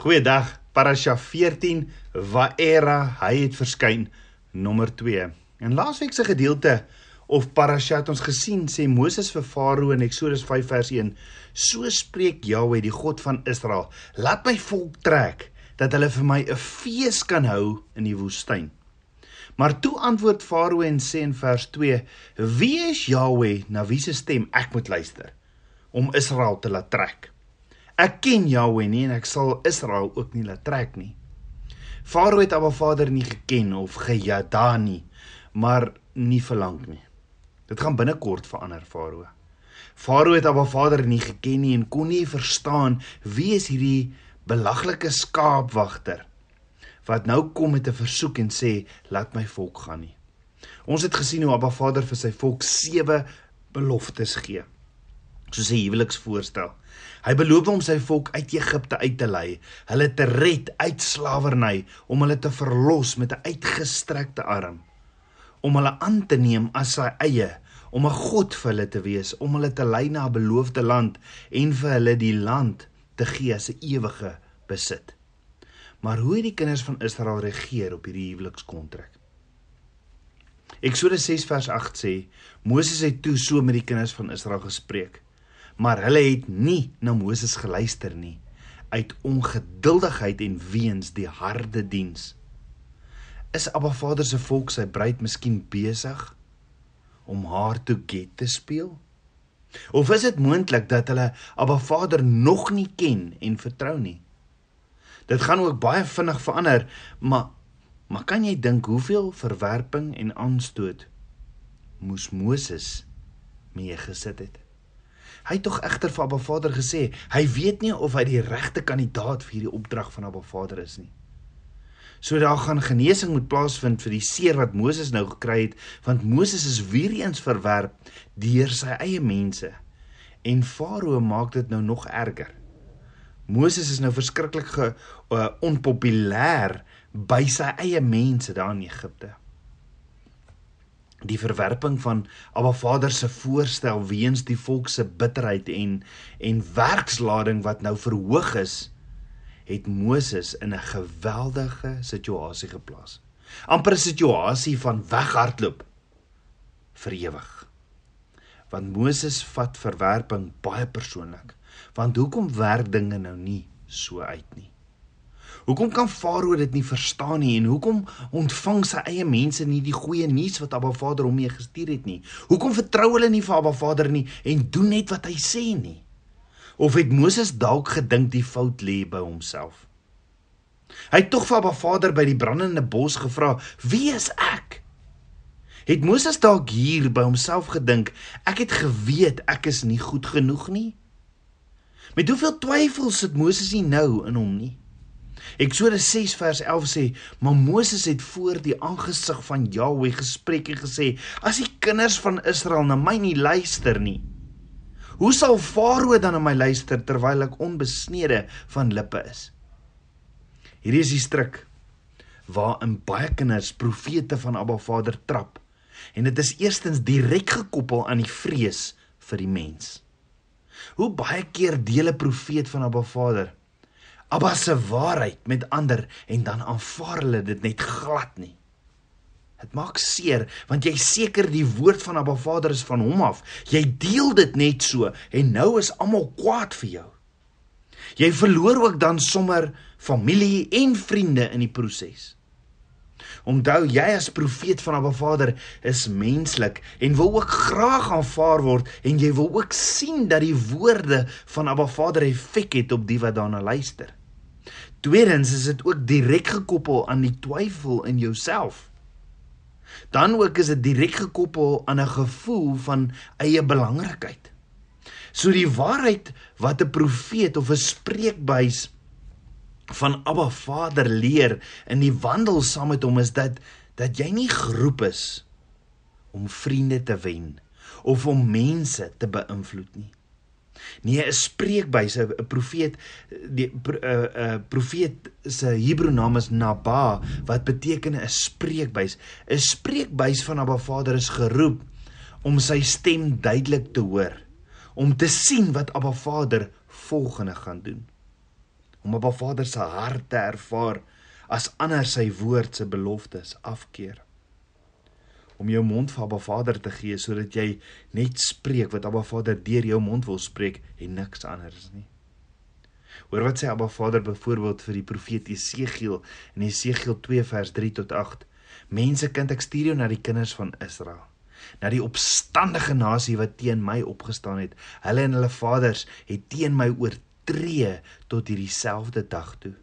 Goeiedag. Parasha 14 Waera, hy het verskyn nommer 2. In laasweek se gedeelte of Parasha het ons gesien sê Moses vir Farao in Eksodus 5 vers 1: "So spreek Jahweh, die God van Israel, laat my volk trek dat hulle vir my 'n fees kan hou in die woestyn." Maar toe antwoord Farao en sê in vers 2: "Wie is Jahweh na wie se stem ek moet luister om Israel te laat trek?" Ek ken Jahweh nie en ek sal Israel ook nie laat trek nie. Farao het Abba Vader nie geken of gejada nie, maar nie verlang nie. Dit gaan binnekort verander Farao. Farao het Abba Vader nie geken nie en kon nie verstaan wie is hierdie belaglike skaapwagter wat nou kom met 'n versoek en sê laat my volk gaan nie. Ons het gesien hoe Abba Vader vir sy volk sewe beloftes gee soos 'n huweliksvoorstel. Hy beloof om sy volk uit Egipte uit te lei, hulle te red uit slawerny, om hulle te verlos met 'n uitgestrekte arm, om hulle aan te neem as sy eie, om 'n God vir hulle te wees, om hulle te lei na 'n beloofde land en vir hulle die land te gee as 'n ewige besit. Maar hoe het die kinders van Israel reageer op hierdie huwelikskontrak? Eksodus 6 vers 8 sê: Moses het toe so met die kinders van Israel gespreek maar hulle het nie na Moses geluister nie uit ongeduldigheid en weens die harde diens. Is Abba Vader se volk sy bruid miskien besig om haar toe get te speel? Of is dit moontlik dat hulle Abba Vader nog nie ken en vertrou nie? Dit gaan ook baie vinnig verander, maar maar kan jy dink hoeveel verwerping en aanstoot moes Moses mee gesit het? Hy het tog egter vir Abba Vader gesê, hy weet nie of hy die regte kandidaat vir hierdie opdrag van Abba Vader is nie. So daar gaan genesing moet plaasvind vir die seer wat Moses nou gekry het, want Moses is weer eens verwerp deur sy eie mense. En Farao maak dit nou nog erger. Moses is nou verskriklik ge uh, onpopulêr by sy eie mense daar in Egipte die verwerping van Abba Vader se voorstel weens die volk se bitterheid en en werkslading wat nou verhoog is het Moses in 'n geweldige situasie geplaas. amper 'n situasie van weghardloop vir ewig. Want Moses vat verwerping baie persoonlik. Want hoekom werk dinge nou nie so uit nie? Hoekom kan Farao dit nie verstaan nie en hoekom ontvang sy eie mense nie die goeie nuus wat Abba Vader hom mee gestuur het nie? Hoekom vertrou hulle nie vir Abba Vader nie en doen net wat hy sê nie? Of het Moses dalk gedink die fout lê by homself? Hy het tog vir Abba Vader by die brandende bos gevra: "Wie is ek?" Het Moses dalk hier by homself gedink: "Ek het geweet ek is nie goed genoeg nie"? Met hoeveel twyfels sit Moses nie nou in hom nie? Eksodus 6 vers 11 sê: "Maar Moses het voor die aangesig van Jahweh gespreek en gesê: As die kinders van Israel na my nie luister nie, hoe sal Farao dan na my luister terwyl ek onbesnede van lippe is?" Hierdie is die stryk waarin baie kinders profete van Abba Vader trap. En dit is eerstens direk gekoppel aan die vrees vir die mens. Hoe baie keer deel 'n profeet van Abba Vader Abba se waarheid met ander en dan aanvaar hulle dit net glad nie. Dit maak seer want jy seker die woord van Abba Vader is van hom af. Jy deel dit net so en nou is almal kwaad vir jou. Jy verloor ook dan sommer familie en vriende in die proses. Onthou jy as profeet van Abba Vader is menslik en wil ook graag aanvaar word en jy wil ook sien dat die woorde van Abba Vader effek het op die wat daarna luister. Tweedens is dit ook direk gekoppel aan die twyfel in jouself. Dan ook is dit direk gekoppel aan 'n gevoel van eie belangrikheid. So die waarheid wat 'n profeet of 'n spreekbuis van Abba Vader leer in die wandel saam met hom is dat dat jy nie geroep is om vriende te wen of om mense te beïnvloed nie. Nee, 'n spreekbuis, 'n profeet, die 'n uh, eh, uh, eh, profeet se Hebreë naam is Naba wat beteken 'n spreekbuis. 'n Spreekbuis van Abba Vader is geroep om sy stem duidelik te hoor, om te sien wat Abba Vader volgende gaan doen. om Abba Vader se hart te ervaar as ander sy woord se beloftes afkeer. Om jou mond vir Abba Vader te gee sodat jy net spreek wat Abba Vader deur jou mond wil spreek en niks anders nie. Hoor wat sê Abba Vader byvoorbeeld vir die profeet Jesegiel in Jesegiel 2 vers 3 tot 8. Mense kind ek stuur jou na die kinders van Israel na die opstandige nasie wat teen my opgestaan het. Hulle en hulle vaders het teen my oortree tot hierdie selfde dag toe.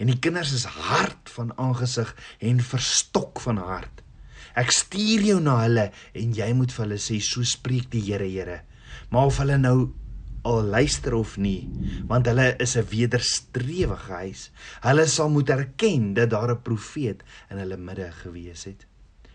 En die kinders is hard van aangesig en verstok van hart. Ek stuur jou na hulle en jy moet vir hulle sê so spreek die Here Here. Maar of hulle nou al luister of nie, want hulle is 'n wederstrewige huis. Hulle sal moet erken dat daar 'n profeet in hulle midde gewees het.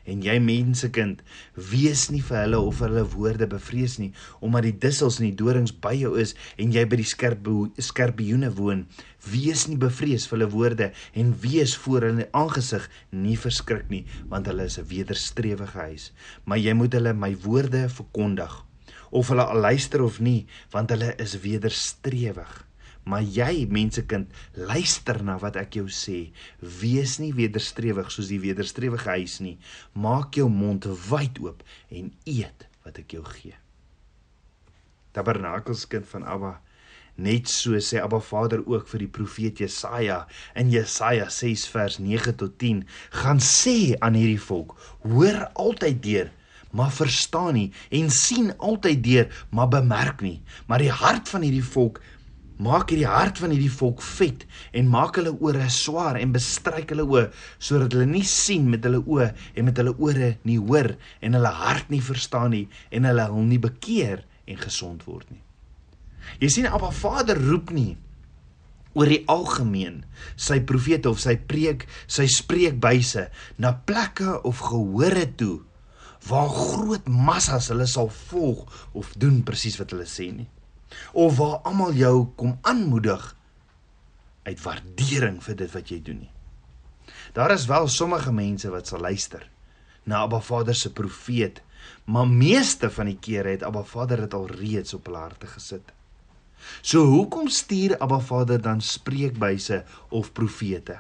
En jy mensekind, wees nie vir hulle of hulle woorde bevrees nie, omdat die dussels en die dorings by jou is en jy by die skerp skerpioene woon. Wees nie bevrees vir hulle woorde en wees voor hulle aangesig nie verskrik nie, want hulle is 'n wederstrewige huis. Maar jy moet hulle my woorde verkondig, of hulle al luister of nie, want hulle is wederstrewig. Maar jy, mensekind, luister na wat ek jou sê. Wees nie wederstrewig soos die wederstrewige huis nie. Maak jou mond wyd oop en eet wat ek jou gee. Tabernakelskind van Abba Net so sê Abba Vader ook vir die profeet Jesaja in Jesaja 6 vers 9 tot 10 gaan sê aan hierdie volk hoor altyd deur maar verstaan nie en sien altyd deur maar bemerk nie maar die hart van hierdie volk maak hierdie hart van hierdie volk vet en maak hulle ore swaar en bestryk hulle oë sodat hulle nie sien met hulle oë en met hulle ore nie hoor en hulle hart nie verstaan nie en hulle hul nie bekeer en gesond word nie. Jy sien Abba Vader roep nie oor die algemeen sy profete of sy preek, sy spreekbuise na plekke of gehore toe waar groot massas hulle sal volg of doen presies wat hulle sê nie of waar almal jou kom aanmoedig uit waardering vir dit wat jy doen nie. Daar is wel sommige mense wat sal luister na Abba Vader se profeet, maar meeste van die kere het Abba Vader dit al reeds op hulle harte gesit. So hoekom stuur Abba Vader dan spreekbuise of profete?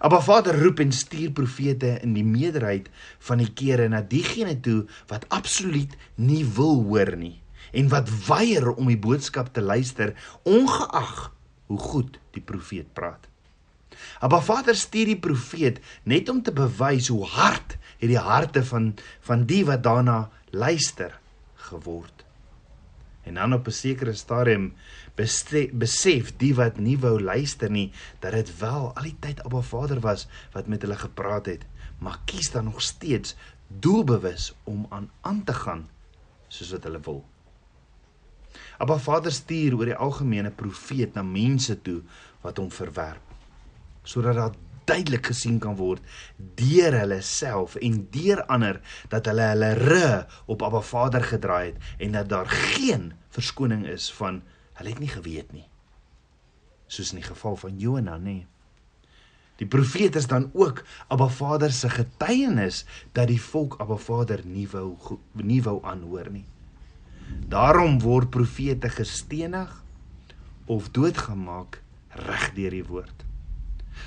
Abba Vader roep en stuur profete in die meerderheid van die kere na diegene toe wat absoluut nie wil hoor nie en wat weier om die boodskap te luister ongeag hoe goed die profeet praat. Abba Vader stuur die profeet net om te bewys hoe hard het die harte van van die wat daarna luister geword. En dan op 'n sekere stadium besef die wat nie wou luister nie dat dit wel al die tyd Abba Vader was wat met hulle gepraat het, maar kies dan nog steeds doelbewus om aan aan te gaan soos wat hulle wil. Abba Vader stuur oor die algemene profeet na mense toe wat hom verwerp sodat daar duidelik gesien kan word deur hulle self en deur ander dat hulle hulle rug op Abba Vader gedraai het en dat daar geen verskoning is van hulle het nie geweet nie soos in die geval van Jona nê Die profeet is dan ook Abba Vader se getuienis dat die volk Abba Vader nie wou nie wou aanhoor nie. Daarom word profete gestenig of doodgemaak reg deur die woord.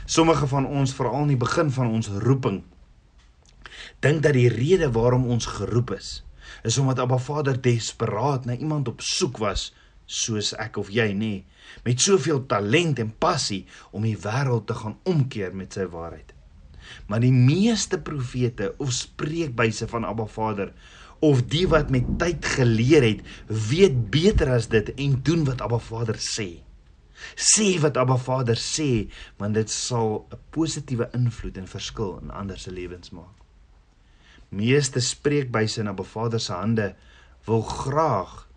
Sommige van ons, veral in die begin van ons roeping, dink dat die rede waarom ons geroep is, is omdat Abba Vader desperaat na iemand op soek was soos ek of jy nê, met soveel talent en passie om die wêreld te gaan omkeer met sy waarheid. Maar die meeste profete of spreekbuise van Abba Vader of die wat met tyd geleer het, weet beter as dit en doen wat Abba Vader sê. Sê wat Abba Vader sê, want dit sal 'n positiewe invloed en verskil in ander se lewens maak. Meeste spreekbuise in Abba Vader se hande wil graag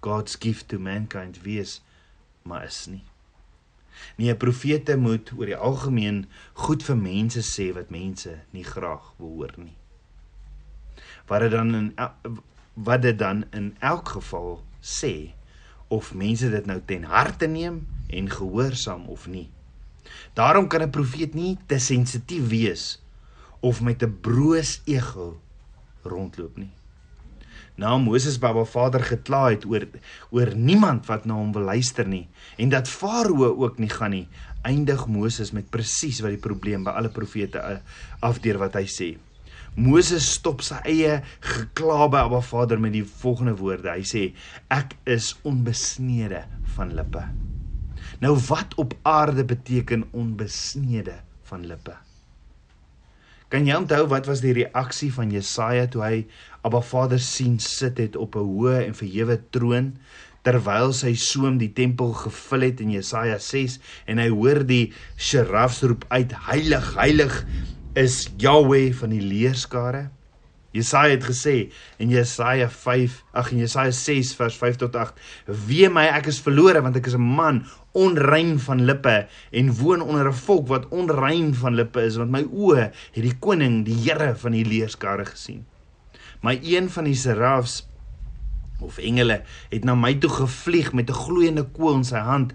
God's gift to mankind wees, maar is nie. Nee, profete moet oor die algemeen goed vir mense sê wat mense nie graag wil hoor nie wat dit dan in wat dit dan in elk geval sê of mense dit nou ten harte neem en gehoorsaam of nie. Daarom kan 'n profeet nie te sensitief wees of met 'n broos ego rondloop nie. Na Moses by Abba Vader gekla het oor oor niemand wat na hom wil luister nie en dat Farao ook nie gaan nie, eindig Moses met presies wat die probleem by alle profete eh, afdeur wat hy sê. Moses stop sy eie gekla by Abba Vader met die volgende woorde. Hy sê: Ek is onbesnede van lippe. Nou wat op aarde beteken onbesnede van lippe? Kan jy onthou wat was die reaksie van Jesaja toe hy Abba Vader sien sit het op 'n hoë en verhewe troon terwyl sy soem die tempel gevul het in Jesaja 6 en hy hoor die serafs roep uit heilig heilig is Jahweh van die leerskare Jesaja het gesê in Jesaja 5 ag in Jesaja 6 vers 5 tot 8 wee my ek is verlore want ek is 'n man onrein van lippe en woon onder 'n volk wat onrein van lippe is want my oë het die koning die Here van die leerskare gesien. My een van die serafs of engele het na my toe gevlieg met 'n gloeiende kool in sy hand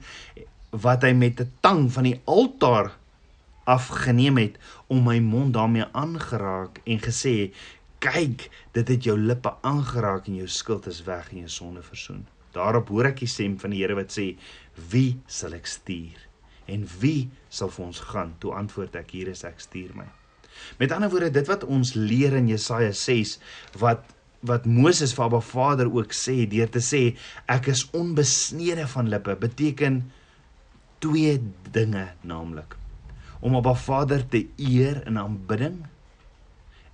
wat hy met 'n tang van die altaar afgeneem het om my mond daarmee aangeraak en gesê kyk dit het jou lippe aangeraak en jou skuld is weg en jou sonde versoen. Daarop hoor ek die stem van die Here wat sê wie sal ek stuur? En wie sal vir ons gaan? Toe antwoord ek hier is ek stuur my. Met ander woorde dit wat ons leer in Jesaja 6 wat wat Moses vir Abba Vader ook sê deur te sê ek is onbesnede van lippe beteken twee dinge naamlik om Abba Vader te eer in aanbidding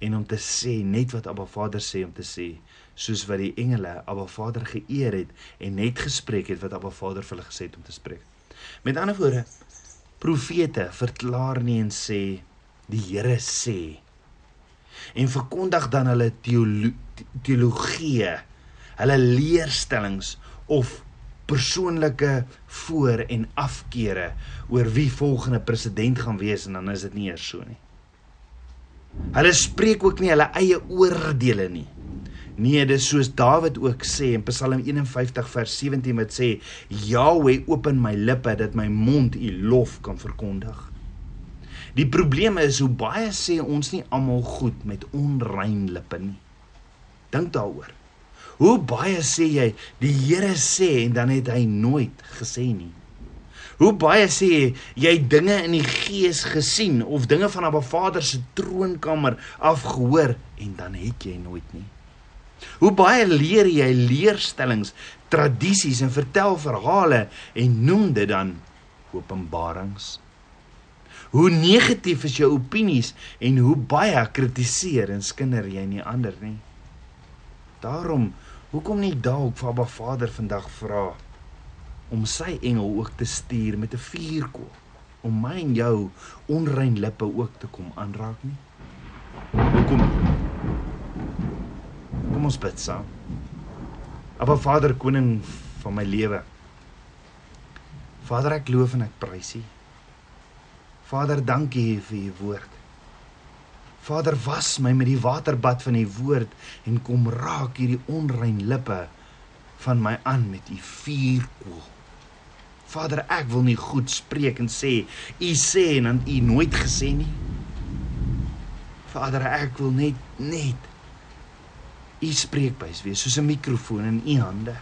en om te sê net wat Abba Vader sê om te sê soos wat die engele Abba Vader geëer het en net gespreek het wat Abba Vader vir hulle gesê het om te spreek. Met ander woorde, profete verklaar nie en sê die Here sê en verkondig dan hulle teolo teologie, hulle leerstellings of persoonlike voor en afkeere oor wie volgende president gaan wees en dan is dit nie eers so nie. Hulle spreek ook nie hulle eie oordeele nie. Nee, dis soos Dawid ook sê in Psalm 51 vers 17 wat sê: "Jahweh open my lippe dat my mond u lof kan verkondig." Die probleem is hoe baie sê ons nie almal goed met onrein lippe nie. Dink daaroor. Hoe baie sê jy die Here sê en dan het hy nooit gesê nie. Hoe baie sê jy dinge in die gees gesien of dinge van 'n Vader se troonkamer afgehoor en dan het jy nooit nie. Hoe baie leer jy leerstellings, tradisies en vertel verhale en noem dit dan openbarings? Hoe negatief is jou opinies en hoe baie kritiseer en skinder jy nie ander nie? Daarom, hoekom nie dalk vir Abba Vader vandag vra om sy engel ook te stuur met 'n vuurkoel om my en jou onrein lippe ook te kom aanraak nie? Hoekom? Kom ons bid saam. Aba Vader koning van my lewe. Vader ek loof en ek prys U. Vader dankie vir U woord. Vader was my met die waterbad van U woord en kom raak hierdie onrein lippe van my aan met U vuurkoel. Vader, ek wil nie goed spreek en sê u sê en dan u nooit gesê nie. Vader, ek wil net net u spreekbuis wees soos 'n mikrofoon in u hande.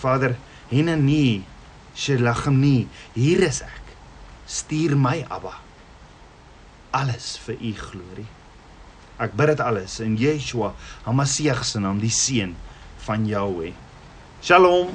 Vader, henne nie, shelachem nie, hier is ek. Stuur my, Abba. Alles vir u glorie. Ek bid dit alles in Yeshua, Hamasieg se naam, die seun van Jahweh. Shalom.